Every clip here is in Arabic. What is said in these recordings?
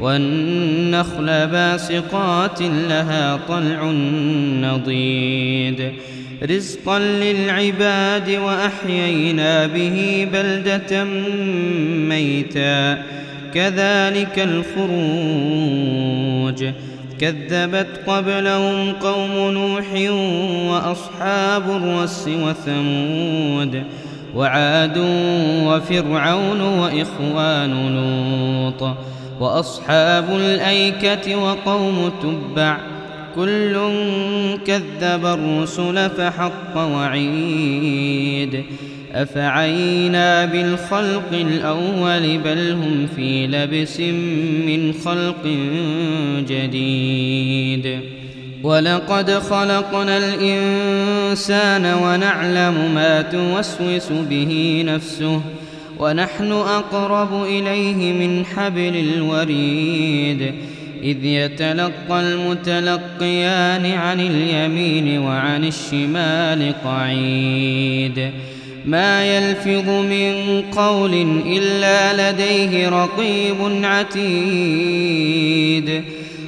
والنخل باسقات لها طلع نضيد. رزقا للعباد وأحيينا به بلدة ميتا. كذلك الخروج. كذبت قبلهم قوم نوح وأصحاب الرس وثمود وعاد وفرعون وإخوان لوط. وأصحاب الأيكة وقوم تبع كل كذب الرسل فحق وعيد أفعينا بالخلق الأول بل هم في لبس من خلق جديد ولقد خلقنا الإنسان ونعلم ما توسوس به نفسه ونحن أقرب إليه من حبل الوريد إذ يتلقى المتلقيان عن اليمين وعن الشمال قعيد. ما يلفظ من قول إلا لديه رقيب عتيد.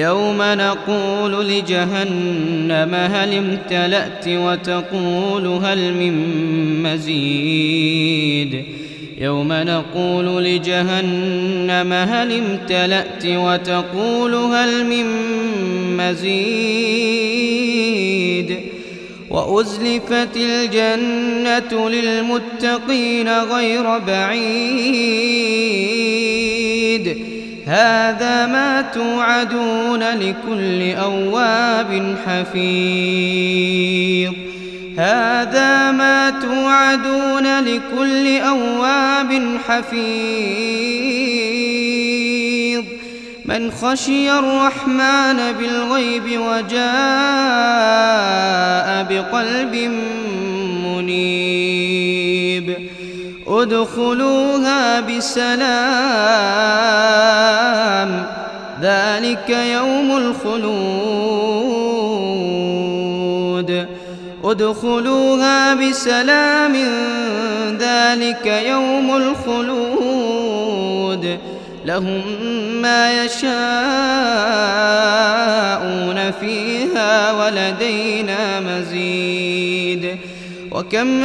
يوم نقول لجهنم هل امتلأت وتقول هل من مزيد؟ يوم نقول لجهنم هل امتلأت وتقول هل من مزيد؟ وأزلفت الجنة للمتقين غير بعيد. هذا ما توعدون لكل أواب حفيظ. هذا ما توعدون لكل أواب حفيظ. من خشي الرحمن بالغيب وجاء بقلب منيب ادخلوها بسلام. ذلك يوم الخلود. ادخلوها بسلام. ذلك يوم الخلود. لهم ما يشاءون فيها ولدينا مزيد. وكم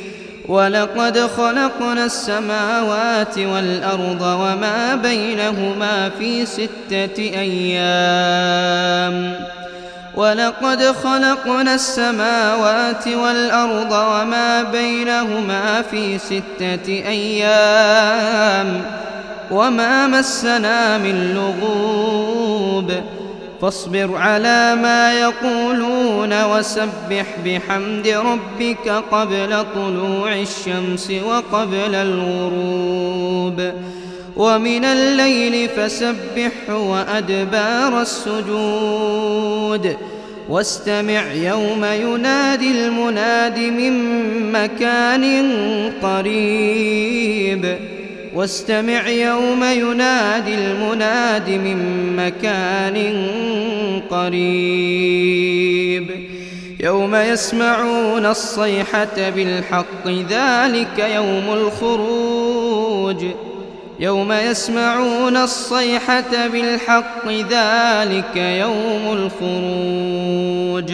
ولقد خلقنا السماوات والأرض وما بينهما في ستة أيام. ولقد خلقنا السماوات والأرض وما بينهما في ستة أيام. وما مسنا من لغوب. فاصبر على ما يقولون وسبح بحمد ربك قبل طلوع الشمس وقبل الغروب. ومن الليل فسبحه وأدبار السجود. واستمع يوم ينادي المناد من مكان قريب. واستمع يوم ينادي المناد من مكان قريب. يوم يسمعون الصيحة بالحق ذلك يوم الخروج. يوم يسمعون الصيحة بالحق ذلك يوم الخروج.